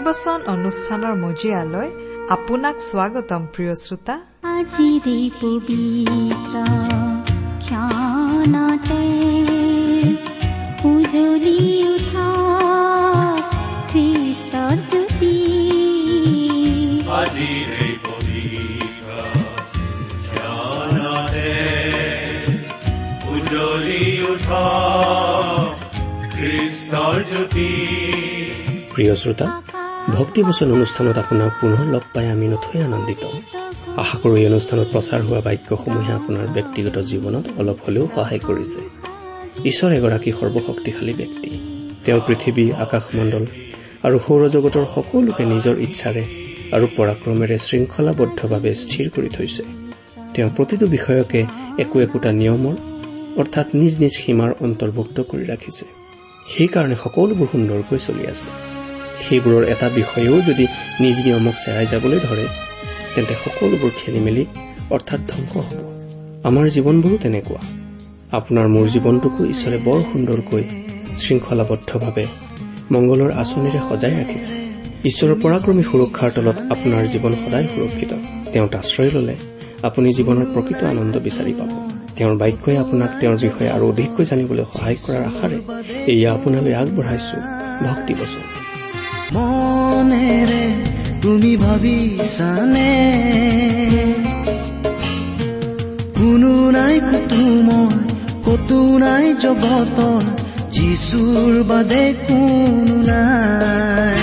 ভক্তিবচন অনুষ্ঠানৰ মজিয়ালৈ আপোনাক স্বাগতম প্ৰিয় শ্ৰোতা। আজিৰে পবিত্ৰ ক্ষণতে উজলি উঠা খ্ৰীষ্টৰ জ্যোতি। আজিৰে পবিত্ৰ জ্ঞানৰে উজ্বলি উঠা খ্ৰীষ্টৰ জ্যোতি। প্ৰিয় শ্ৰোতা ভক্তিবচন অনুষ্ঠানত আপোনাক পুনৰ লগ পাই আমি নথৈ আনন্দিত। আশা কৰো এই অনুষ্ঠানত প্ৰচাৰ হোৱা বাক্যসমূহে আপোনাৰ ব্যক্তিগত জীৱনত অলপ হলেও সহায় কৰিছে। ঈশ্বৰ এগৰাকী সৰ্বশক্তিশালী ব্যক্তি। তেওঁ পৃথিৱী আকাশমণ্ডল আৰু সৌৰজগতৰ সকলোকে নিজৰ ইচ্ছাৰে আৰু পৰাক্ৰমেৰে শৃংখলাবদ্ধভাৱে স্থিৰ কৰি থৈছে। তেওঁ প্ৰতিটো বিষয়কে একো একোটা নিয়মৰ অৰ্থাৎ নিজ নিজ সীমাৰ অন্তৰ্ভুক্ত কৰি ৰাখিছে। সেইকাৰণে সকলোবোৰ সুন্দৰকৈ চলি আছে। সেইবোৰৰ এটা বিষয়েও যদি নিজ নিয়মক চেৰাই যাবলৈ ধৰে তেন্তে সকলোবোৰ খেলি মেলি অৰ্থাৎ ধ্বংস হ'ব। আমাৰ জীৱনবোৰো তেনেকুৱা। আপোনাৰ মোৰ জীৱনটোকো ঈশ্বৰে বৰ সুন্দৰকৈ শৃংখলাবদ্ধভাৱে মংগলৰ আঁচনিৰে সজাই ৰাখিছে। ঈশ্বৰৰ পৰাক্ৰমী সুৰক্ষাৰ তলত আপোনাৰ জীৱন সদায় সুৰক্ষিত। তেওঁত আশ্ৰয় ললে। আপুনি জীৱনৰ প্ৰকৃত আনন্দ বিচাৰি পাব। তেওঁৰ বাক্যই আপোনাক তেওঁৰ বিষয়ে আৰু অধিককৈ জানিবলৈ সহায় কৰাৰ আশাৰে এয়া আপোনালৈ আগবঢ়াইছো। ভক্তি বচন মনেৰে তুমি ভাবিছানে? কোনো নাই কতো মই কতো নাই জগতৰ যিচুৰ বাদে কোনো নাই।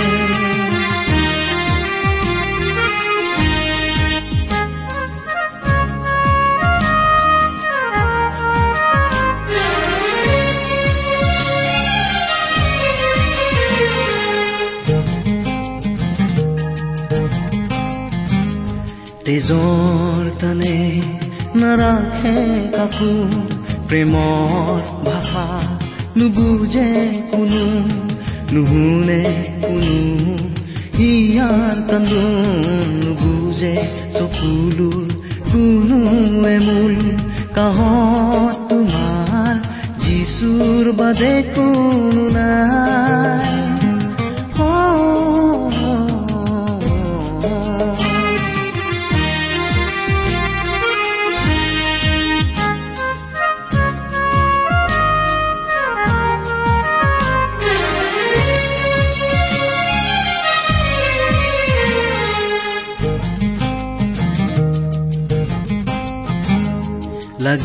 তেজৰ তানে নাৰাখে কাকো প্ৰেমৰ ভাষা নুবুজে কোনো নুশুনে কোনো হিয়াৰ কান্দোন নুবুজে চকুলোৰ কোনো এমূল কাহত তোমাৰ যিচুৰ বাদে কোনো নাই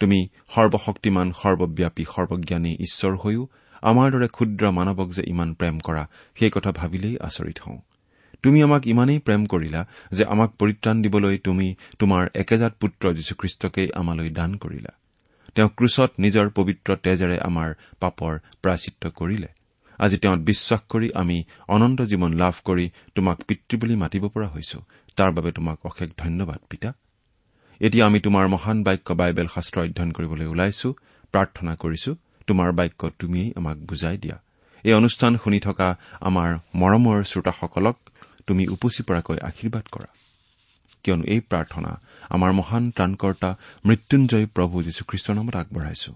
তুমি সৰ্বশক্তিমান সৰ্বব্যাপী সৰ্বজ্ঞানী ঈশ্বৰ হৈও আমাৰ দৰে ক্ষুদ্ৰ মানৱক যে ইমান প্ৰেম কৰা সেই কথা ভাবিলেই আচৰিত হওঁ। তুমি আমাক ইমানেই প্ৰেম কৰিলা যে আমাক পৰিত্ৰাণ দিবলৈ তুমি তোমাৰ একেজাত পুত্ৰ যীশুখ্ৰীষ্টকেই আমালৈ দান কৰিলা। তেওঁ ক্ৰুচত নিজৰ পবিত্ৰ তেজেৰে আমাৰ পাপৰ প্ৰাচিত্য কৰিলে। আজি তেওঁত বিশ্বাস কৰি আমি অনন্ত জীৱন লাভ কৰি তোমাক পিতৃ বুলি মাতিব পৰা হৈছো। তাৰ বাবে তোমাক অশেষ ধন্যবাদ পিতা। এতিয়া আমি তোমাৰ মহান বাক্য বাইবেল শাস্ত্ৰ অধ্যয়ন কৰিবলৈ ওলাইছো প্ৰাৰ্থনা কৰিছো তোমাৰ বাক্য তুমিয়েই আমাক বুজাই দিয়া। এই অনুষ্ঠান শুনি থকা আমাৰ মৰমৰ শ্ৰোতাসকলক তুমি উপচি পৰাকৈ আশীৰ্বাদ কৰা। কিয়নো এই প্ৰাৰ্থনা আমাৰ মহান ত্ৰাণকৰ্তা মৃত্যুঞ্জয় প্ৰভু যীশুখ্ৰীষ্টৰ নামত আগবঢ়াইছো।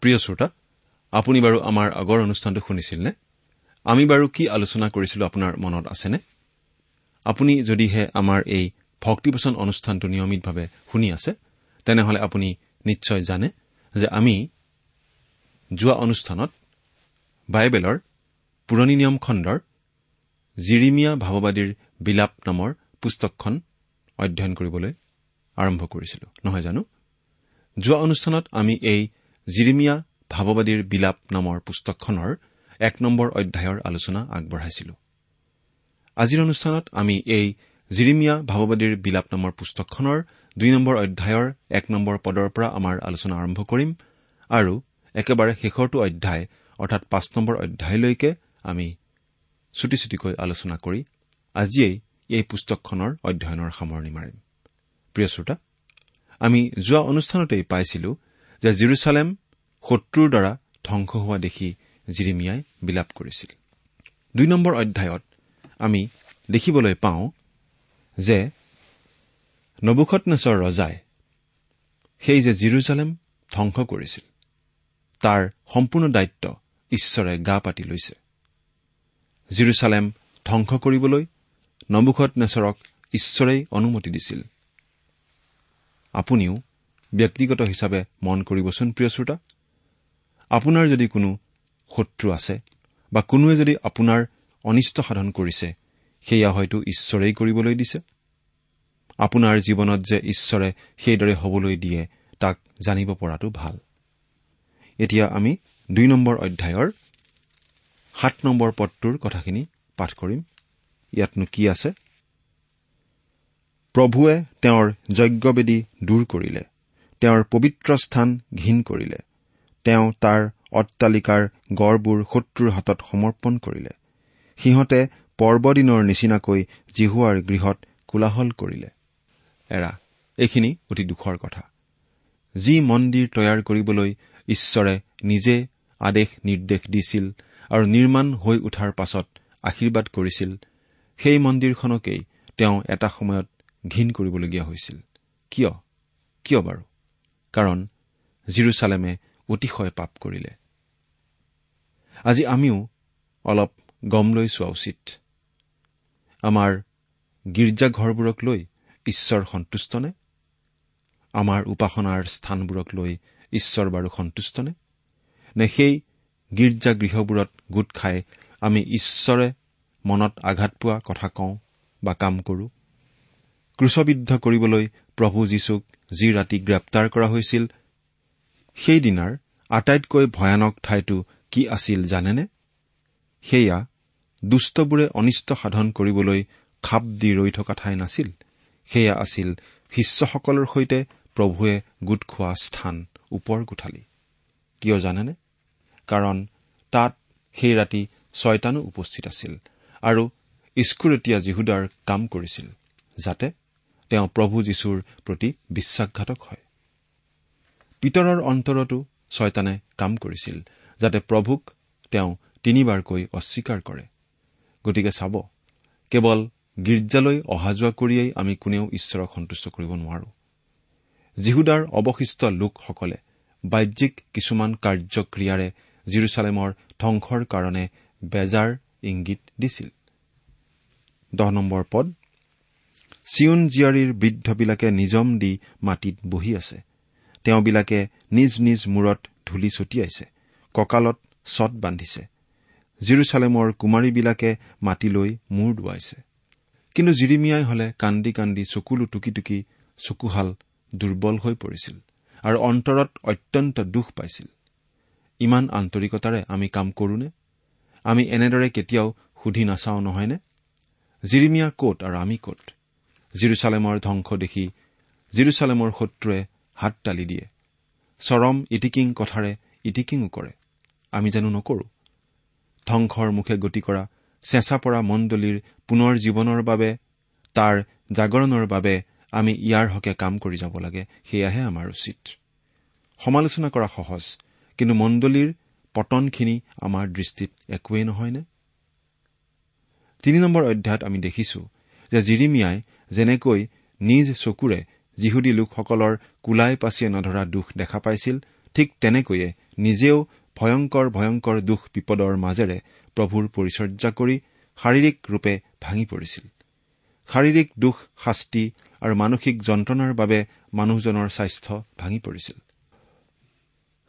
প্ৰিয় শ্ৰোতা আপুনি বাৰু আমাৰ আগৰ অনুষ্ঠানটো শুনিছিল নে আমি বাৰু কি আলোচনা কৰিছিলো আপোনাৰ মনত আছেনে? আপুনি যদিহে আমাৰ এই ভক্তিপোচন অনুষ্ঠানটো নিয়মিতভাৱে শুনি আছে তেনেহলে আপুনি নিশ্চয় জানে যে আমি যোৱা অনুষ্ঠানত বাইবেলৰ পুৰণি নিয়ম খণ্ডৰ জিৰিমিয়া ভাৱবাদীৰ বিলাপ নামৰ পুস্তকখন অধ্যয়ন কৰিবলৈ আৰম্ভ কৰিছিলো। নহয় জানো? যোৱা অনুষ্ঠানত আমি এই জিৰিমিয়া ভাৱবাদীৰ বিলাপ নামৰ পুস্তকখনৰ এক নম্বৰ অধ্যায়ৰ আলোচনা আগবঢ়াইছিলো। আজিৰ অনুষ্ঠানত আমি এই জিৰিমিয়া ভাৱবাদীৰ বিলাপ নামৰ পুস্তকখনৰ দুই নম্বৰ অধ্যায়ৰ এক নম্বৰ পদৰ পৰা আমাৰ আলোচনা আৰম্ভ কৰিম আৰু একেবাৰে শেষৰটো অধ্যায় অৰ্থাৎ পাঁচ নম্বৰ অধ্যায়লৈকে আমি চুটি চুটিকৈ আলোচনা কৰি আজিয়েই এই পুস্তকখনৰ অধ্যয়নৰ সামৰণি মাৰিম। প্ৰিয় শ্ৰোতা আমি যোৱা অনুষ্ঠানতেই পাইছিলো যে জিৰচালেম শত্ৰুৰ দ্বাৰা ধ্বংস হোৱা দেখি জিৰিমিয়াই বিলাপ কৰিছিল। দুই নম্বৰ অধ্যায়ত আমি দেখিবলৈ পাওঁ যে নবুখতনেশ্বৰ ৰজাই সেই যে জিৰচালেম ধ্বংস কৰিছিল তাৰ সম্পূৰ্ণ দায়িত্ব ঈশ্বৰে গা পাতি লৈছে। জিৰচালেম ধ্বংস কৰিবলৈ নবুখত নেচৰক ঈশ্বৰেই অনুমতি দিছিল। আপুনিও ব্যক্তিগত হিচাপে মন কৰিবচোন প্ৰিয় শ্ৰোতা। আপোনাৰ যদি কোনো শত্ৰু আছে বা কোনোৱে যদি আপোনাৰ অনিষ্ট সাধন কৰিছে সেয়া হয়তো ঈশ্বৰেই কৰিবলৈ দিছে। আপোনাৰ জীৱনত যে ঈশ্বৰে সেইদৰে হবলৈ দিয়ে তাক জানিব পৰাটো ভাল। এতিয়া আমি দুই নম্বৰ অধ্যায়ৰ সাত নম্বৰ পদটোৰ কথাখিনি পাঠ কৰিম। ইয়াতনো কি আছে? প্ৰভুৱে তেওঁৰ যজ্ঞবেদী দূৰ কৰিলে তেওঁৰ পবিত্ৰ স্থান ঘীন কৰিলে তেওঁ তাৰ অট্টালিকাৰ গড়বোৰ শত্ৰুৰ হাতত সমৰ্পণ কৰিলে। সিহঁতে পৰ্বদিনৰ নিচিনাকৈ জিহুৱাৰ গৃহত কোলাহল কৰিলে। এৰা এইখিনি অতি দুখৰ কথা। যি মন্দিৰ তৈয়াৰ কৰিবলৈ ঈশ্বৰে নিজে আদেশ নিৰ্দেশ দিছিল আৰু নিৰ্মাণ হৈ উঠাৰ পাছত আশীৰ্বাদ কৰিছিল সেই মন্দিৰখনকেই তেওঁ এটা সময়ত ঘীন কৰিবলগীয়া হৈছিল। কিয়? কিয় বাৰু? কাৰণ জিৰচালেমে অতিশয় পাপ কৰিলে। আজি আমিও অলপ গম লৈ চোৱা উচিত। আমাৰ গীৰ্জাঘৰবোৰক লৈ ঈশ্বৰ সন্তুষ্টনে? আমাৰ উপাসনাৰ স্থানবোৰক লৈ ঈশ্বৰ বাৰু সন্তুষ্টনে? নে সেই গীৰ্জাগৃহবোৰত গোট খাই আমি ঈশ্বৰে মনত আঘাত পোৱা কথা কওঁ বা কাম কৰো? ক্ৰুচবিদ্ধ কৰিবলৈ প্ৰভু যীশুক যি ৰাতি গ্ৰেপ্তাৰ কৰা হৈছিল সেইদিনাৰ আটাইতকৈ ভয়ানক ঠাইটো কি আছিল জানেনে? সেয়া দুষ্টবোৰে অনিষ্ট সাধন কৰিবলৈ খাপ দি ৰৈ থকা ঠাই নাছিল। সেয়া আছিল শিষ্যসকলৰ সৈতে প্ৰভুৱে গোট খোৱা স্থান ওপৰ কোঠালি। কিয় জানেনে? কাৰণ তাত সেই ৰাতি ছয়তানো উপস্থিত আছিল আৰু স্কুৰেটীয়া যীহুদাৰ কাম কৰিছিল যাতে তেওঁ প্ৰভু যীশুৰ প্ৰতি বিশ্বাসঘাতক হয়। পিতৰৰ অন্তৰতো ছয়তানে কাম কৰিছিল যাতে প্ৰভুক তেওঁ তিনিবাৰকৈ অস্বীকাৰ কৰে। গতিকে চাব কেৱল গীৰ্জালৈ অহা যোৱা কৰিয়েই আমি কোনেও ঈশ্বৰক সন্তুষ্ট কৰিব নোৱাৰো। যীহুদাৰ অৱশিষ্ট লোকসকলে বাহ্যিক কিছুমান কাৰ্যক্ৰিয়াৰে জিৰচালেমৰ ধ্বংসৰ কাৰণে বেজাৰ ইংগিত দিছিল। চিউন জীয়াৰীৰ বৃদ্ধবিলাকে নিজম দি মাটিত বহি আছে। তেওঁবিলাকে নিজ নিজ মূৰত ধূলি ছটিয়াইছে। কঁকালত ছট বান্ধিছে। জিৰচালেমৰ কুমাৰীবিলাকে মাটিলৈ মূৰ দুৱাইছে। কিন্তু জিৰিমিয়াই হলে কান্দি কান্দি চকুলো টুকি টুকি চকুহাল দুৰ্বল হৈ পৰিছিল আৰু অন্তৰত অত্যন্ত দুখ পাইছিল। ইমান আন্তৰিকতাৰে আমি কাম কৰোনে আমি এনেদৰে কেতিয়াও সুধি নাচাওঁ নহয়নে জিৰিমিয়া কত আৰু আমি কত? জিৰচালেমৰ ধ্বংস দেখি জিৰচালেমৰ শত্ৰুৱে হাত তালি দিয়ে। চৰম ইটিকিং কথাৰে ইটিকিঙো কৰে। আমি জানো নকৰো। ধ্বংসৰ মুখে গতি কৰা চেঁচা পৰা মণ্ডলীৰ পুনৰ জীৱনৰ বাবে তাৰ জাগৰণৰ বাবে আমি ইয়াৰ হকে কাম কৰি যাব লাগে সেয়াহে আমাৰ উচিত। সমালোচনা কৰা সহজ কিন্তু মণ্ডলীৰ পতনখিনি আমাৰ দৃষ্টিত একোৱেই নহয়নে? তিনি নম্বৰ অধ্যায়ত আমি দেখিছো যে জিৰিমিয়াই যেনেকৈ নিজ চকুৰে যিহুদী লোকসকলৰ কোলাই পাচিয়ে নধৰা দুখ দেখা পাইছিল ঠিক তেনেকৈয়ে নিজেও ভয়ংকৰ ভয়ংকৰ দুখ বিপদৰ মাজেৰে প্ৰভুৰ পৰিচৰ্যা কৰি শাৰীৰিক ৰূপে ভাঙি পৰিছিল। শাৰীৰিক দুখ শাস্তি আৰু মানসিক যন্ত্ৰণাৰ বাবে মানুহজনৰ স্বাস্থ্য ভাঙি পৰিছিল।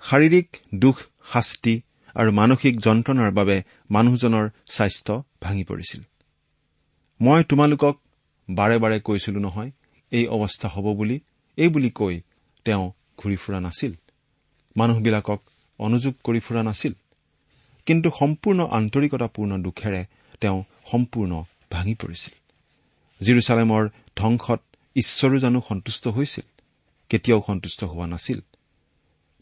শাৰীৰিক দুখ শাস্তি আৰু মানসিক যন্ত্ৰণাৰ বাবে মানুহজনৰ স্বাস্থ্য ভাঙি পৰিছিল। মই তোমালোকক বাৰে বাৰে কৈছিলো নহয় এই অৱস্থা হ'ব বুলি এই বুলি কৈ তেওঁ ঘূৰি ফুৰা নাছিল। মানুহবিলাকক অনুযোগ কৰি ফুৰা নাছিল। কিন্তু সম্পূৰ্ণ আন্তৰিকতাপূৰ্ণ দুখেৰে তেওঁ সম্পূৰ্ণ ভাঙি পৰিছিল। জিৰচালেমৰ ধ্বংসত ঈশ্বৰো জানো সন্তুষ্ট হৈছিল কেতিয়াও সন্তুষ্ট হোৱা নাছিল।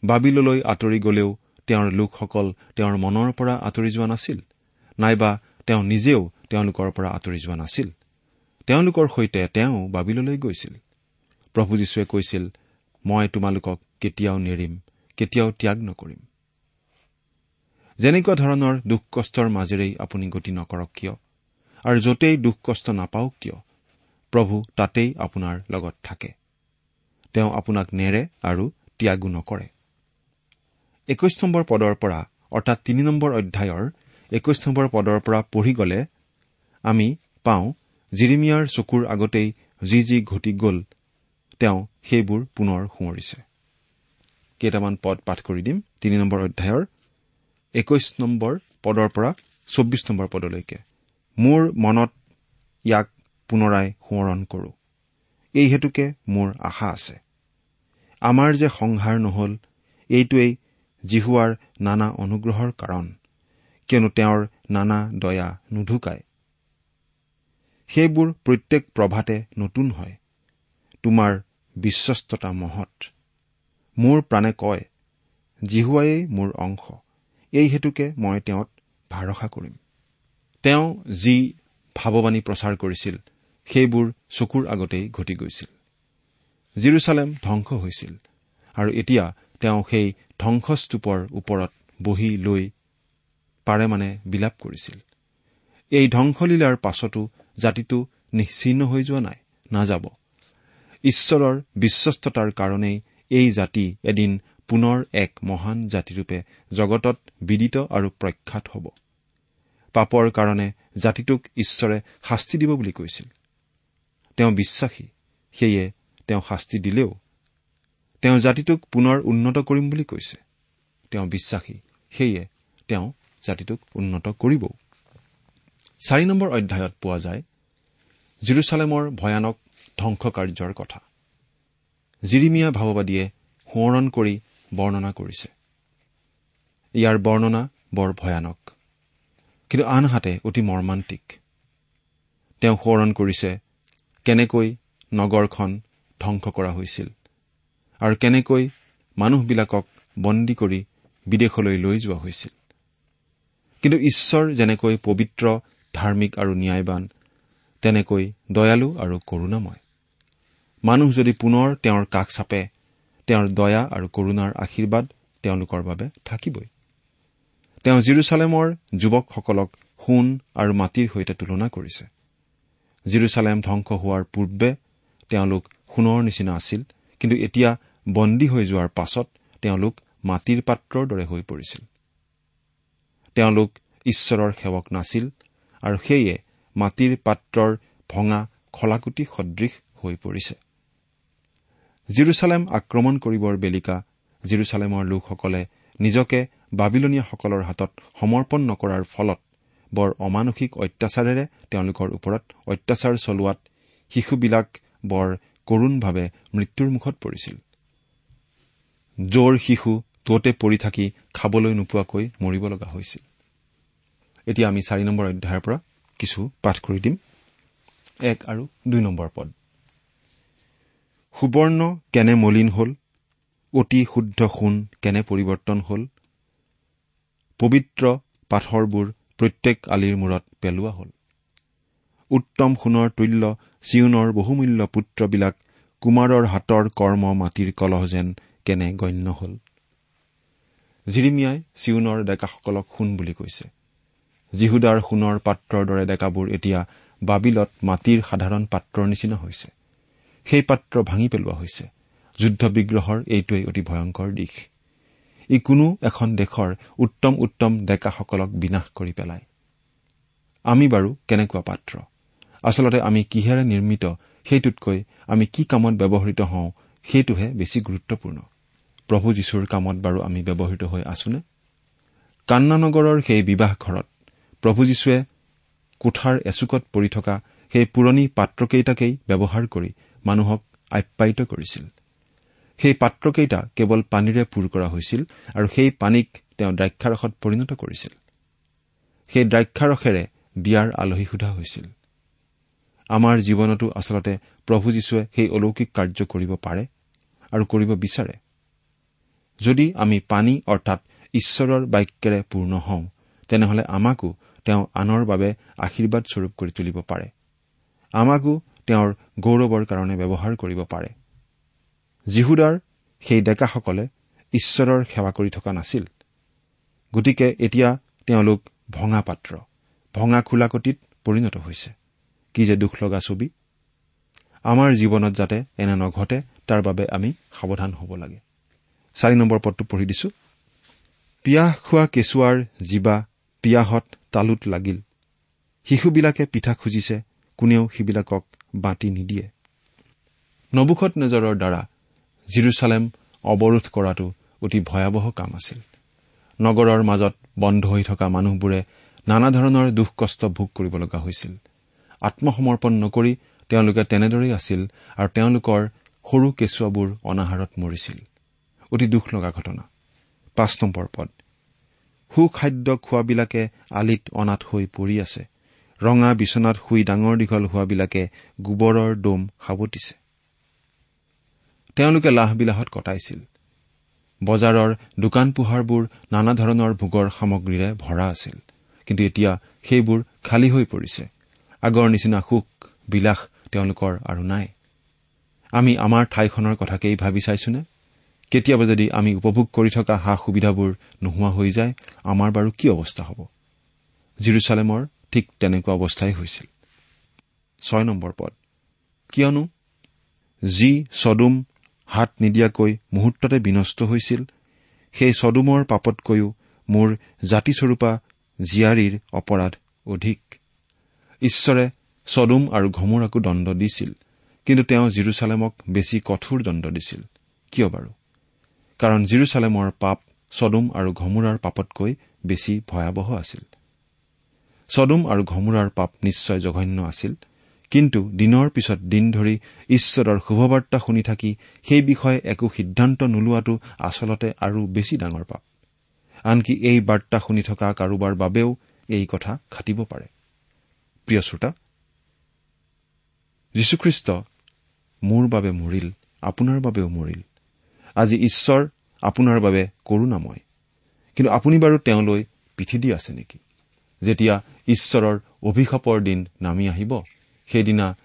বাবিললৈ আঁতৰি গলেও তেওঁৰ লোকসকল তেওঁৰ মনৰ পৰা আঁতৰি যোৱা নাছিল নাইবা তেওঁ নিজেও তেওঁলোকৰ পৰা আঁতৰি যোৱা নাছিল। তেওঁলোকৰ সৈতে তেওঁ বাবিললৈ গৈছিল। প্ৰভু যীশুৱে কৈছিল মই তোমালোকক কেতিয়াও নেৰিম। কেতিয়াও ত্যাগ নকৰিম। যেনেকুৱা ধৰণৰ দুখ কষ্টৰ মাজেৰেই আপুনি গতি নকৰক কিয় আৰু য'তেই দুখ কষ্ট নাপাওক কিয় প্ৰভু তাতেই আপোনাৰ লগত থাকে। তেওঁ আপোনাক নেৰে আৰু ত্যাগো নকৰে। একৈশ নম্বৰ পদৰ পৰা অৰ্থাৎ তিনি নম্বৰ অধ্যায়ৰ একৈশ নম্বৰ পদৰ পৰা পঢ়ি গ'লে আমি পাওঁ জিৰিমিয়াৰ চকুৰ আগতেই যি যি ঘটি গ'ল তেওঁ সেইবোৰ পুনৰ সোঁৱৰিছে। কেইটামান পদ পাঠ কৰি দিম। তিনি নম্বৰ অধ্যায়ৰ একৈশ নম্বৰ পদৰ পৰা চৌব্বিছ নম্বৰ পদলৈকে। মোৰ মনত ইয়াক পুনৰাই সোঁৱৰণ কৰো। এই হেতুকে মোৰ আশা আছে। আমাৰ যে সংহাৰ নহল এইটোৱেই জিহুৱাৰ নানা অনুগ্ৰহৰ কাৰণ কিয়নো তেওঁৰ নানা দয়া নুঢুকায়। সেইবোৰ প্ৰত্যেক প্ৰভাতে নতুন হয়। তোমাৰ বিশ্বস্ততা মহৎ। মোৰ প্ৰাণে কয় জিহুৱায়েই মোৰ অংশ। এই হেতুকে মই তেওঁত ভৰসা কৰিম। তেওঁ যি ভাৱবাণী প্ৰচাৰ কৰিছিল সেইবোৰ চকুৰ আগতেই ঘটি গৈছিল। জিৰচালেম ধ্বংস হৈছিল আৰু এতিয়া তেওঁ সেই ধ্বংসস্তূপৰ ওপৰত বহি লৈ পাৰে মানে বিলাপ কৰিছিল। এই ধ্বংসলীলাৰ পাছতো জাতিটো নিশ্চিহ্ন হৈ যোৱা নাই নাযাব। ঈশ্বৰৰ বিশ্বস্ততাৰ কাৰণেই এই জাতি এদিন পুনৰ এক মহান জাতিৰূপে জগতত বিদিত আৰু প্ৰখ্যাত হ'ব। পাপৰ কাৰণে জাতিটোক ঈশ্বৰে শাস্তি দিব বুলি কৈছিল। তেওঁ বিশ্বাসী সেয়ে তেওঁ শাস্তি দিলেও তেওঁ জাতিটোক পুনৰ উন্নত কৰিম বুলি কৈছে। তেওঁ বিশ্বাসী সেয়ে তেওঁ জাতিটোক উন্নত কৰিবও। চাৰি নম্বৰ অধ্যায়ত পোৱা যায় জিৰচালেমৰ ভয়ানক ধ্বংসকাৰ্যৰ কথা। জিৰিমিয়া ভাৱবাদীয়ে সোঁৱৰণ কৰি বৰ্ণনা কৰিছে। ইয়াৰ বৰ্ণনা বৰ ভয়ানক কিন্তু আনহাতে অতি মৰ্মান্তিক। তেওঁ সোঁৱৰণ কৰিছে কেনেকৈ নগৰখন ধ্বংস কৰা হৈছিল আৰু কেনেকৈ মানুহবিলাকক বন্দী কৰি বিদেশলৈ লৈ যোৱা হৈছিল। কিন্তু ঈশ্বৰ যেনেকৈ পবিত্ৰ ধাৰ্মিক আৰু ন্যায়বান তেনেকৈ দয়ালু আৰু কৰুণাময়। মানুহ যদি পুনৰ তেওঁৰ কাষ চাপে তেওঁৰ দয়া আৰু কৰুণাৰ আশীৰ্বাদ তেওঁলোকৰ বাবে থাকিবই। তেওঁ জিৰচালেমৰ যুৱকসকলক সোণ আৰু মাটিৰ সৈতে তুলনা কৰিছে। জিৰচালেম ধ্বংস হোৱাৰ পূৰ্বে তেওঁলোক সোণৰ নিচিনা আছিল কিন্তু এতিয়া বন্দী হৈ যোৱাৰ পাছত তেওঁলোক মাটিৰ পাত্ৰৰ দৰে হৈ পৰিছিল। তেওঁলোক ঈশ্বৰৰ সেৱক নাছিল আৰু সেয়ে মাটিৰ পাত্ৰৰ ভঙা খলাকুটি সদৃশ হৈ পৰিছে। জিৰচালেম আক্ৰমণ কৰিবৰ বেলিকা জিৰচালেমৰ লোকসকলে নিজকে বাবিলনীয়াসকলৰ হাতত সমৰ্পণ নকৰাৰ ফলত বৰ অমানসিক অত্যাচাৰেৰে তেওঁলোকৰ ওপৰত অত্যাচাৰ চলোৱাত শিশুবিলাক বৰ কৰুণভাৱে মৃত্যুৰ মুখত পৰিছিল। জোৰ শিশু ততে পৰি থাকি খাবলৈ নোপোৱাকৈ মৰিব লগা হৈছিল। এতিয়া আমি চাৰি নম্বৰ অধ্যায়ৰ পৰা কিছু পাঠ কৰি দিম। এক আৰু দুই নম্বৰ পদ। সুবৰ্ণ কেনে মলিন হল? অতি শুদ্ধ সোণ কেনে পৰিৱৰ্তন হল? পবিত্ৰ পাথৰবোৰ প্ৰত্যেক আলিৰ মূৰত পেলোৱা হল। উত্তম সোণৰ তুল্য চিউনৰ বহুমূল্য পুত্ৰবিলাক কুমাৰৰ হাতৰ কৰ্ম মাটিৰ কলহ যেন কেনে গণ্য হল? জিৰিমিয়াই চিউনৰ ডেকাসকলক সোণ বুলি কৈছে। জিহুদাৰ সোণৰ পাত্ৰৰ দৰে ডেকাবোৰ এতিয়া বাবিলত মাটিৰ সাধাৰণ পাত্ৰৰ নিচিনা হৈছে। সেই পাত্ৰ ভাঙি পেলোৱা হৈছে। যুদ্ধ বিগ্ৰহৰ এইটোৱেই অতি ভয়ংকৰ দিশ। ই কোনো এখন দেশৰ উত্তম উত্তম ডেকাসকলক বিনাশ কৰি পেলায়। আমি বাৰু কেনেকুৱা পাত্ৰ? আচলতে আমি কিহেৰে নিৰ্মিত সেইটোতকৈ আমি কি কামত ব্যৱহৃত হওঁ সেইটোহে বেছি গুৰুত্বপূৰ্ণ। প্ৰভু যীশুৰ কামত বাৰু আমি ব্যৱহৃত হৈ আছোনে? কান্নানগৰৰ সেই বিবাহ ঘৰত প্ৰভু যীশুৱে কোঠাৰ এচুকত পৰি থকা সেই পুৰণি পাত্ৰকেইটাকেই ব্যৱহাৰ কৰি মানুহক আপ্যায়িত কৰিছিল। সেই পাত্ৰকেইটা কেৱল পানীৰে পূৰ কৰা হৈছিল আৰু সেই পানীক তেওঁ দ্ৰাক্ষাৰসত পৰিণত কৰিছিল। সেই দ্ৰাক্ষাৰসেৰে বিয়াৰ আলহী সোধা হৈছিল। আমাৰ জীৱনতো আচলতে প্ৰভু যীশুৱে সেই অলৌকিক কাৰ্য কৰিব পাৰে আৰু কৰিব বিচাৰে। যদি আমি পানী অৰ্থাৎ ঈশ্বৰৰ বাক্যেৰে পূৰ্ণ হওঁ তেনেহলে আমাকো তেওঁ আনৰ বাবে আশীৰ্বাদ স্বৰূপ কৰি তুলিব পাৰে। আমাকো তেওঁৰ গৌৰৱৰ কাৰণে ব্যৱহাৰ কৰিব পাৰে। যীহুদাৰ সেই ডেকাসকলে ঈশ্বৰৰ সেৱা কৰি থকা নাছিল। গতিকে এতিয়া তেওঁলোক ভঙা পাত্ৰ ভঙা খোলাকটিত পৰিণত হৈছে। কি যে দুখ লগা ছবি। আমাৰ জীৱনত যাতে এনে নঘটে তাৰ বাবে আমি সাৱধান হ'ব লাগে। চাৰি নম্বৰ পদটো পঢ়ি দিছো। পিয়াহ খোৱা কেঁচুৱাৰ জীৱা পিয়াহত তালুত লাগিল। শিশুবিলাকে পিঠা খুজিছে কোনেও সিবিলাকক বাটি নিদিয়ে। নবুখত নেজৰৰ দ্বাৰা জিৰচালেম অৱৰোধ কৰাটো অতি ভয়াৱহ কাম আছিল। নগৰৰ মাজত বন্ধ হৈ থকা মানুহবোৰে নানা ধৰণৰ দুখ কষ্ট ভোগ কৰিব লগা হৈছিল। আত্মসমৰ্পণ নকৰি তেওঁলোকে তেনেদৰেই আছিল আৰু তেওঁলোকৰ সৰু কেঁচুৱাবোৰ অনাহাৰত মৰিছিল। অতি দুখ লগা ঘটনা। পাঁচ নম্বৰ পদ। সুখাদ্য খোৱাবিলাকে আলিত অনাথ হৈ পৰি আছে। ৰঙা বিচনাত শুই ডাঙৰ দীঘল হোৱাবিলাকে গোবৰৰ দম সাৱটিছে তেওঁলোকে লাহবিলাহত কটাইছিল। বজাৰৰ দোকান পোহাৰবোৰ নানা ধৰণৰ ভোগৰ সামগ্ৰীৰে ভৰা আছিল। কিন্তু এতিয়া সেইবোৰ খালী হৈ পৰিছে। আগৰ নিচিনা সুখ বিলাস তেওঁলোকৰ আৰু নাই। আমি আমাৰ ঠাইখনৰ কথাকেই ভাবি চাইছোনে? কেতিয়াবা যদি আমি উপভোগ কৰি থকা সা সুবিধাবোৰ নোহোৱা হৈ যায় আমাৰ বাৰু কি অৱস্থা হ'ব? জিৰচালেমৰ ঠিক তেনেকুৱা অৱস্থাই হৈছিল। ছয় নম্বৰ পদ। কিয়নো যি চদুম হাত নিদিয়াকৈ মুহূৰ্ততে বিনষ্ট হৈছিল সেই চদুমৰ পাপতকৈও মোৰ জাতিস্বৰূপা জীয়াৰীৰ অপৰাধ অধিক। ঈশ্বৰে চদুম আৰু ঘমুৰাকো দণ্ড দিছিল কিন্তু তেওঁ জিৰচালেমক বেছি কঠোৰ দণ্ড দিছিল। কিয় বাৰু? কাৰণ জিৰচালেমৰ পাপ চদুম আৰু ঘমুৰাৰ পাপতকৈ বেছি ভয়াৱহ আছিল। চদুম আৰু ঘমুৰাৰ পাপ নিশ্চয় জঘন্য আছিল। কিন্তু দিনৰ পিছত দিন ধৰি ঈশ্বৰৰ শুভবাৰ্তা শুনি থাকি সেই বিষয়ে একো সিদ্ধান্ত নোলোৱাটো আচলতে আৰু বেছি ডাঙৰ পাপ। আনকি এই বাৰ্তা শুনি থকা কাৰোবাৰ বাবেও এই কথা খাটিব পাৰে। শ্ৰোতা যীশুখ্ৰীষ্ট মোৰ বাবে মৰিল আপোনাৰ বাবেও মৰিল। আজি ঈশ্বৰ আপোনাৰ বাবে কৰোণাময়। কিন্তু আপুনি বাৰু তেওঁলৈ পিঠি দি আছে নেকি? যেতিয়া ঈশ্বৰৰ অভিশাপৰ দিন নামি আহিব। সেইদিনা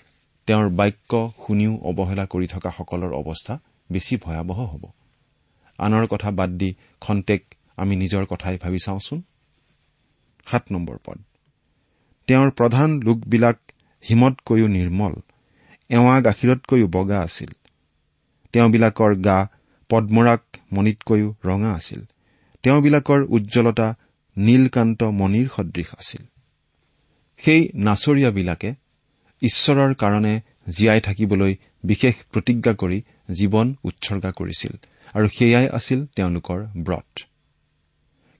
তেওঁৰ বাক্য শুনিও অৱহেলা কৰি থকাসকলৰ অৱস্থা বেছি ভয়াৱহ হ'ব। আনৰ কথা বাদ দি খন্তেক আমি নিজৰ কথাই ভাবি চাওঁচোন। পদ। তেওঁৰ প্ৰধান লোকবিলাক হিমতকৈও নিৰ্মল এৱা গাখীৰতকৈও বগা আছিল। তেওঁবিলাকৰ গা পদ্মৰাগ মণিতকৈও ৰঙা আছিল। তেওঁবিলাকৰ উজ্জ্বলতা নীলকান্ত মণিৰ সদৃশ আছিল। সেই নাচৰীয়াবিলাকে ঈশ্বৰৰ কাৰণে জীয়াই থাকিবলৈ বিশেষ প্ৰতিজ্ঞা কৰি জীৱন উৎসৰ্গা কৰিছিল আৰু সেয়াই আছিল তেওঁলোকৰ ব্ৰত।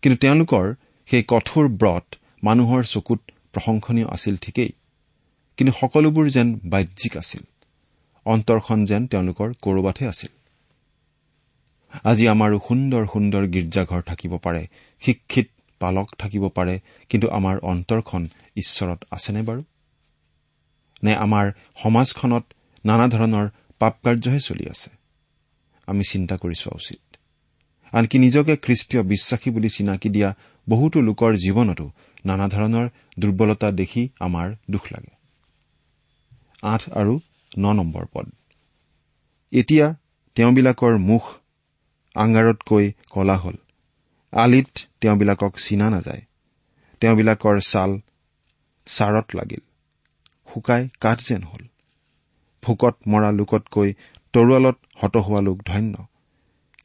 কিন্তু তেওঁলোকৰ সেই কঠোৰ ব্ৰত মানুহৰ চকুত প্ৰশংসনীয় আছিল ঠিকেই কিন্তু সকলোবোৰ যেন বাহ্যিক আছিল অন্তৰখন যেন তেওঁলোকৰ কৰবাতহে আছিল। আজি আমাৰো সুন্দৰ সুন্দৰ গীৰ্জাঘৰ থাকিব পাৰে শিক্ষিত পালক থাকিব পাৰে কিন্তু আমাৰ অন্তৰখন ঈশ্বৰত আছেনে বাৰু? নে আমাৰ সমাজখনত নানা ধৰণৰ পাপ কাৰ্যহে চলি আছে? আমি চিন্তা কৰি চোৱা উচিত। আনকি নিজকে খ্ৰীষ্টীয় বিশ্বাসী বুলি চিনাকি দিয়া বহুতো লোকৰ জীৱনতো নানা ধৰণৰ দুৰ্বলতা দেখি আমাৰ দুখ লাগে। আঠ আৰু ন নম্বৰ পদ। এতিয়া তেওঁবিলাকৰ মুখ আঙাৰতকৈ কলা হল। আলিত তেওঁবিলাকক চিনা নাযায়। তেওঁবিলাকৰ ছাল ছাৰত লাগিল। শুকাই কাঠ যেন হল। ভোকত মৰা লোকতকৈ তৰোৱালত হত হোৱা লোক ধন্য।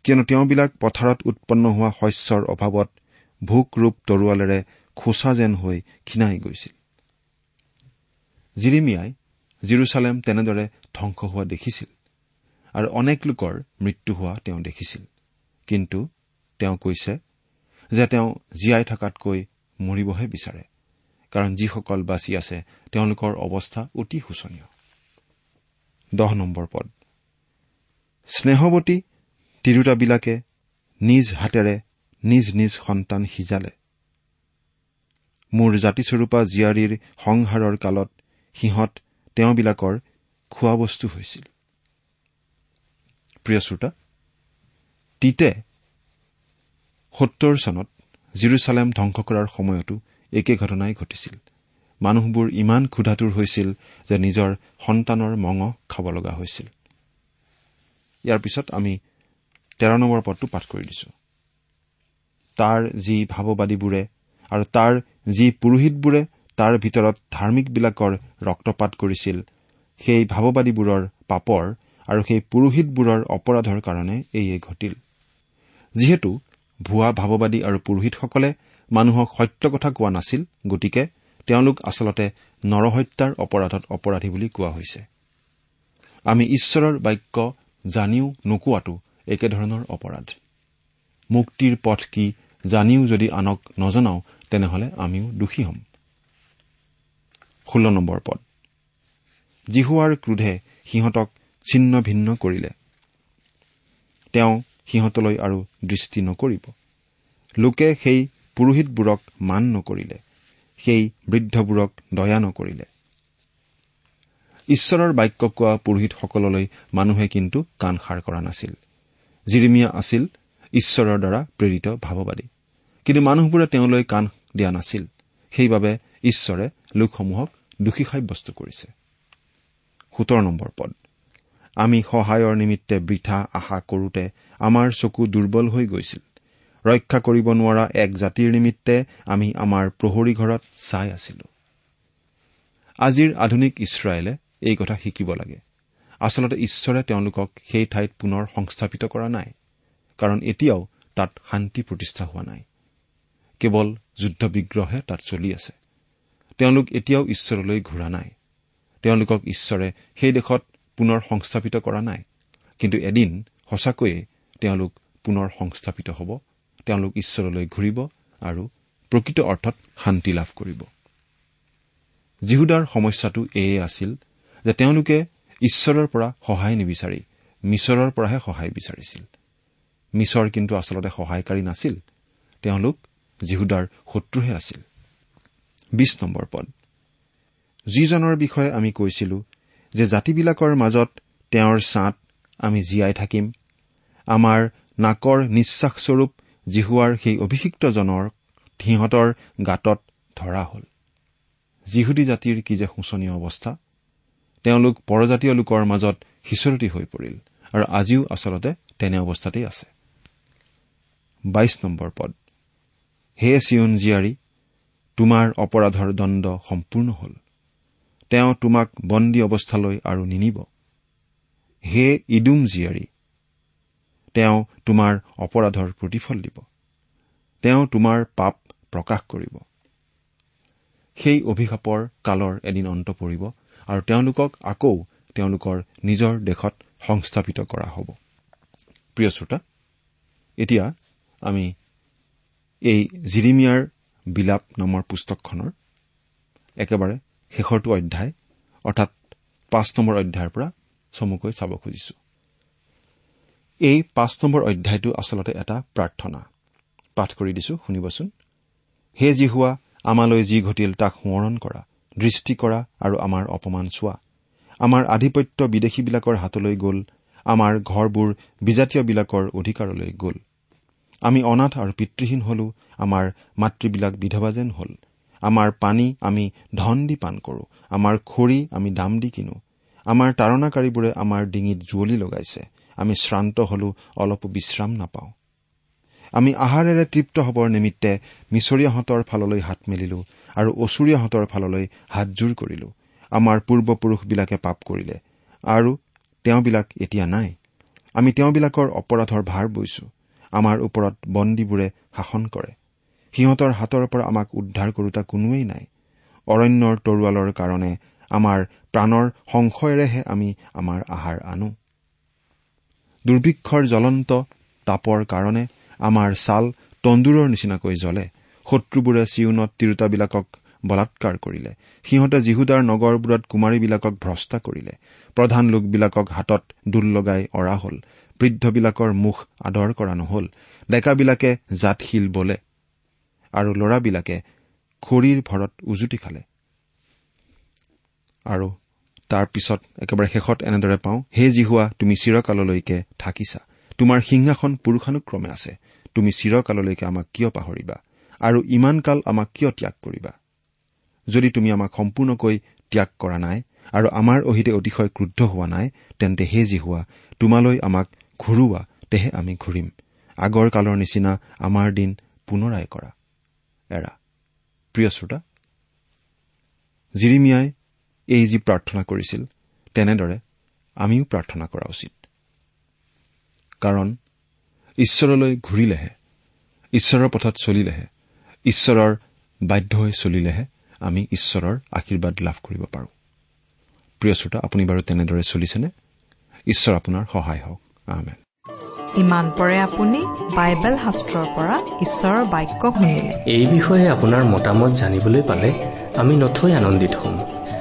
কিয়নো তেওঁবিলাক পথাৰত উৎপন্ন হোৱা শস্যৰ অভাৱত ভোক ৰূপ তৰোৱালেৰে খোচা যেন হৈ ক্ষীণাই গৈছিল। জিৰিমিয়াই জিৰচালেম তেনেদৰে ধ্বংস হোৱা দেখিছিল আৰু অনেক লোকৰ মৃত্যু হোৱা তেওঁ দেখিছিল। কিন্তু তেওঁ কৈছে যে তেওঁ জীয়াই থকাতকৈ মৰিবহে বিচাৰে কাৰণ যিসকল বাচি আছে তেওঁলোকৰ অৱস্থা অতি শোচনীয়। দহ নম্বৰ পদ। স্নেহৱতী তিৰোতাবিলাকে নিজ হাতেৰে নিজ নিজ সন্তান সিজালে। মোৰ জাতিস্বৰূপা জীয়াৰীৰ সংহাৰৰ কালত সিহঁত তেওঁবিলাকৰ খোৱা বস্তু হৈছিল। প্ৰিয় শ্ৰোতা তিতে সত্তৰ চনত জিৰচালেম ধ্বংস কৰাৰ সময়তো একে ঘটনাই ঘটিছিল। মানুহবোৰ ইমান ক্ষুধাতুৰ হৈছিল যে নিজৰ সন্তানৰ মঙহ খাব লগা হৈছিল। ইয়াৰ পিছত আমি তেৰ নম্বৰ পদটো পাঠ কৰি দিছো। তাৰ যি ভাৱবাদীবোৰে আৰু তাৰ যি পুৰোহিতবোৰে তাৰ ভিতৰত ধাৰ্মিকবিলাকৰ ৰক্তপাত কৰিছিল সেই ভাৱবাদীবোৰৰ পাপৰ আৰু সেই পুৰোহিতবোৰৰ অপৰাধৰ কাৰণে এইয়ে ঘটিল। যিহেতু ভুৱা ভাৱবাদী আৰু পুৰোহিতসকলে মানুহক সত্য কথা কোৱা নাছিল গতিকে তেওঁলোক আচলতে নৰহত্যাৰ অপৰাধত অপৰাধী বুলি কোৱা হৈছে। আমি ঈশ্বৰৰ বাক্য জানিও নোকোৱাটো একেধৰণৰ অপৰাধ। মুক্তিৰ পথ কি জানিও যদি আনক নজনাও তেনেহলে আমিও দোষী হ'ম। জিহুৱাৰ ক্ৰোধে সিহঁতক ছিন্ন ভিন্ন কৰিলে। তেওঁ সিহঁতলৈ আৰু দৃষ্টি নকৰিব। লোকে সেই পুৰোহিতবোৰক মান নকৰিলে সেই বৃদ্ধবোৰক দয়া নকৰিলে। ঈশ্বৰৰ বাক্য কোৱা পুৰোহিতসকললৈ মানুহে কিন্তু কাণ সাৰ কৰা নাছিল। জিৰিমিয়া আছিল ঈশ্বৰৰ দ্বাৰা প্ৰেৰিত ভাৱবাদী। কিন্তু মানুহবোৰে তেওঁলৈ কাণ দিয়া নাছিল। সেইবাবে ঈশ্বৰে লোকসমূহক দোষী সাব্যস্ত কৰিছে। আমি সহায়ৰ নিমিত্তে বৃথা আশা কৰোতে আমাৰ চকু দুৰ্বল হৈ গৈছিল। ৰক্ষা কৰিব নোৱাৰা এক জাতিৰ নিমিত্তে আমি আমাৰ প্ৰহৰী ঘৰত চাই আছিলো। আজিৰ আধুনিক ইছৰাইলে এই কথা শিকিব লাগে। আচলতে ঈশ্বৰে তেওঁলোকক সেই ঠাইত পুনৰ সংস্থাপিত কৰা নাই কাৰণ এতিয়াও তাত শান্তি প্ৰতিষ্ঠা হোৱা নাই। কেৱল যুদ্ধ বিগ্ৰহে তাত চলি আছে। তেওঁলোক এতিয়াও ঈশ্বৰলৈ ঘূৰা নাই। তেওঁলোকক ঈশ্বৰে সেই দেশত পুনৰ সংস্থাপিত কৰা নাই। কিন্তু এদিন সঁচাকৈয়ে তেওঁলোক পুনৰ সংস্থাপিত হ'ব তেওঁলোক ঈশ্বৰলৈ ঘূৰিব আৰু প্ৰকৃত অৰ্থত শান্তি লাভ কৰিব। জীহুদাৰ সমস্যাটো এয়ে আছিল যে তেওঁলোকে ঈশ্বৰৰ পৰা সহায় নিবিচাৰি মিছৰৰ পৰাহে সহায় বিচাৰিছিল। মিছৰ কিন্তু আচলতে সহায়কাৰী নাছিল তেওঁলোক জীহুদাৰ শত্ৰুহে আছিল। পদ। যিজনৰ বিষয়ে আমি কৈছিলো যে জাতিবিলাকৰ মাজত তেওঁৰ ছাঁত আমি জীয়াই থাকিম আমাৰ নাকৰ নিশ্বাসস্বৰূপ জিহুৱাৰ সেই অভিষিক্তজনৰ সিহঁতৰ গাঁতত ধৰা হল। যিহুদী জাতিৰ কি যে শোচনীয় অৱস্থা! তেওঁলোক পৰজাতীয় লোকৰ মাজত সিঁচৰতি হৈ পৰিল আৰু আজিও আচলতে তেনে অৱস্থাতেই আছে। পদ। হে চিয়ন জীয়াৰী তোমাৰ অপৰাধৰ দণ্ড সম্পূৰ্ণ হল। তেওঁ তোমাক বন্দী অৱস্থালৈ আৰু নিনিব। হে ইডুম জীয়াৰী তেওঁ তোমাৰ অপৰাধৰ প্ৰতিফল দিব। তেওঁ তোমাৰ পাপ প্ৰকাশ কৰিব। সেই অভিশাপৰ কালৰ এদিন অন্ত পৰিব আৰু তেওঁলোকক আকৌ তেওঁলোকৰ নিজৰ দেশত সংস্থাপিত কৰা হ'ব। প্ৰিয় শ্ৰোতা এতিয়া আমি এই জিৰিমিয়াৰ বিলাপ নামৰ পুস্তকখনৰ একেবাৰে শেষৰটো অধ্যায় অৰ্থাৎ পাঁচ নম্বৰ অধ্যায়ৰ পৰা চমুকৈ চাব খুজিছো। এই পাঁচ নম্বৰ অধ্যায়টো আচলতে এটা প্ৰাৰ্থনা। পাঠ কৰি দিছো শুনিবচোন। হে যি হোৱা আমালৈ যি ঘটিল তাক সোঁৱৰণ কৰা দৃষ্টি কৰা আৰু আমাৰ অপমান চোৱা। আমাৰ আধিপত্য বিদেশীবিলাকৰ হাতলৈ গ'ল আমাৰ ঘৰবোৰ বিজাতীয়বিলাকৰ অধিকাৰলৈ গ'ল। আমি অনাথ আৰু পিতৃহীন হলো আমাৰ মাতৃবিলাক বিধৱা যেন হল। আমাৰ পানী আমি ধন দি পান কৰো আমাৰ খৰি আমি দাম দি কিনো। আমাৰ তাৰণাকাৰীবোৰে আমাৰ ডিঙিত জুৱলি লগাইছে। আমি শ্ৰান্ত হলো অলপো বিশ্ৰাম নাপাওঁ। আমি আহাৰেৰে তৃপ্ত হবৰ নিমিত্তে মিছৰীয়াহঁতৰ ফাললৈ হাত মেলিলো আৰু অচুৰীয়াহঁতৰ ফাললৈ হাতজোৰ কৰিলো। আমাৰ পূৰ্বপুৰুষবিলাকে পাপ কৰিলে আৰু তেওঁবিলাক এতিয়া নাই। আমি তেওঁবিলাকৰ অপৰাধৰ ভাৰ বৈছো। আমাৰ ওপৰত বন্দীবোৰে শাসন কৰে। সিহঁতৰ হাতৰ পৰা আমাক উদ্ধাৰ কৰোতা কোনোৱেই নাই। অৰণ্যৰ তৰোৱালৰ কাৰণে আমাৰ প্ৰাণৰ সংশয়েৰেহে আমি আমাৰ আহাৰ আনো। দুৰ্ভিক্ষৰ জ্বলন্ত তাপৰ কাৰণে আমাৰ ছাল তন্দুৰৰ নিচিনাকৈ জ্বলে। শত্ৰুবোৰে চিউনত তিৰোতাবিলাকক বলাৎকাৰ কৰিলে। সিহঁতে যীহুদাৰ নগৰবোৰত কুমাৰীবিলাকক ভ্ৰষ্টা কৰিলে। প্ৰধান লোকবিলাকক হাতত দোল লগাই অৰা হল। বৃদ্ধবিলাকৰ মুখ আদৰ কৰা নহল। ডেকাবিলাকে জাতশীল বলে। আৰু ল'ৰাবিলাকে খৰিৰ ভৰত উজুতি খালে। আৰু তাৰ পিছত একেবাৰে শেষত এনেদৰে পাওঁ হে জিহুৱা তুমি চিৰকাললৈকে থাকিছা। তোমাৰ সিংহাসন পুৰুষানুক্ৰমে আছে। তুমি চিৰকাললৈকে আমাক কিয় পাহৰিবা? আৰু ইমান কাল আমাক কিয় ত্যাগ কৰিবা? যদি তুমি আমাক সম্পূৰ্ণকৈ ত্যাগ কৰা নাই আৰু আমাৰ অহিতে অতিশয় ক্ৰুদ্ধ হোৱা নাই তেন্তে হে যি হোৱা তোমালৈ আমাক ঘূৰোৱা তেহে আমি ঘূৰিম। আগৰ কালৰ নিচিনা আমাৰ দিন পুনৰাই কৰা। এৰা। প্ৰিয় শ্ৰোতা জিৰিমিয়াই এই যি প্ৰাৰ্থনা কৰিছিল তেনেদৰে আমিও প্ৰাৰ্থনা কৰা উচিত। কাৰণ ঈশ্বৰলৈ ঘূৰিলেহে ঈশ্বৰৰ পথত চলিলেহে ঈশ্বৰৰ বাধ্য হৈ চলিলেহে আমি ঈশ্বৰৰ আশীৰ্বাদ লাভ কৰিব পাৰো। প্ৰিয় শ্ৰোতা আপুনি বাৰু তেনেদৰে চলিছেনে? ঈশ্বৰ আপোনাৰ সহায় হওক। আহমেদ ইমান পৰে আপুনি বাইবেল শাস্ত্ৰৰ পৰা ঈশ্বৰৰ বাক্য শুনিলে। এই বিষয়ে আপোনাৰ মতামত জানিবলৈ পালে আমি নথৈ আনন্দিত হ'ম।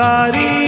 सारी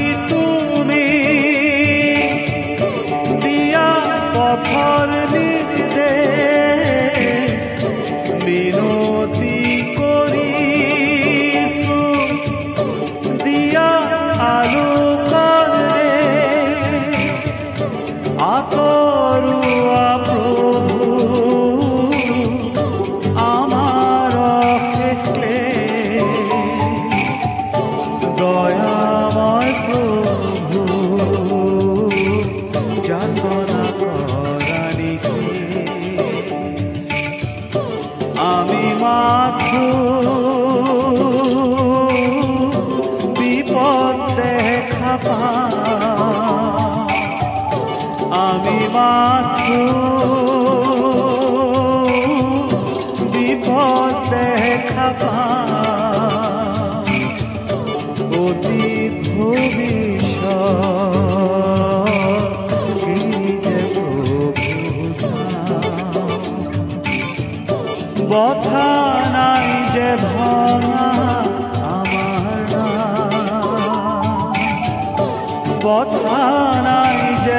আমি মাত্র বিপদ দেখা অতীত ভবিষ্যৎ নাই যে ভাঙা আমার। বথা নাই যে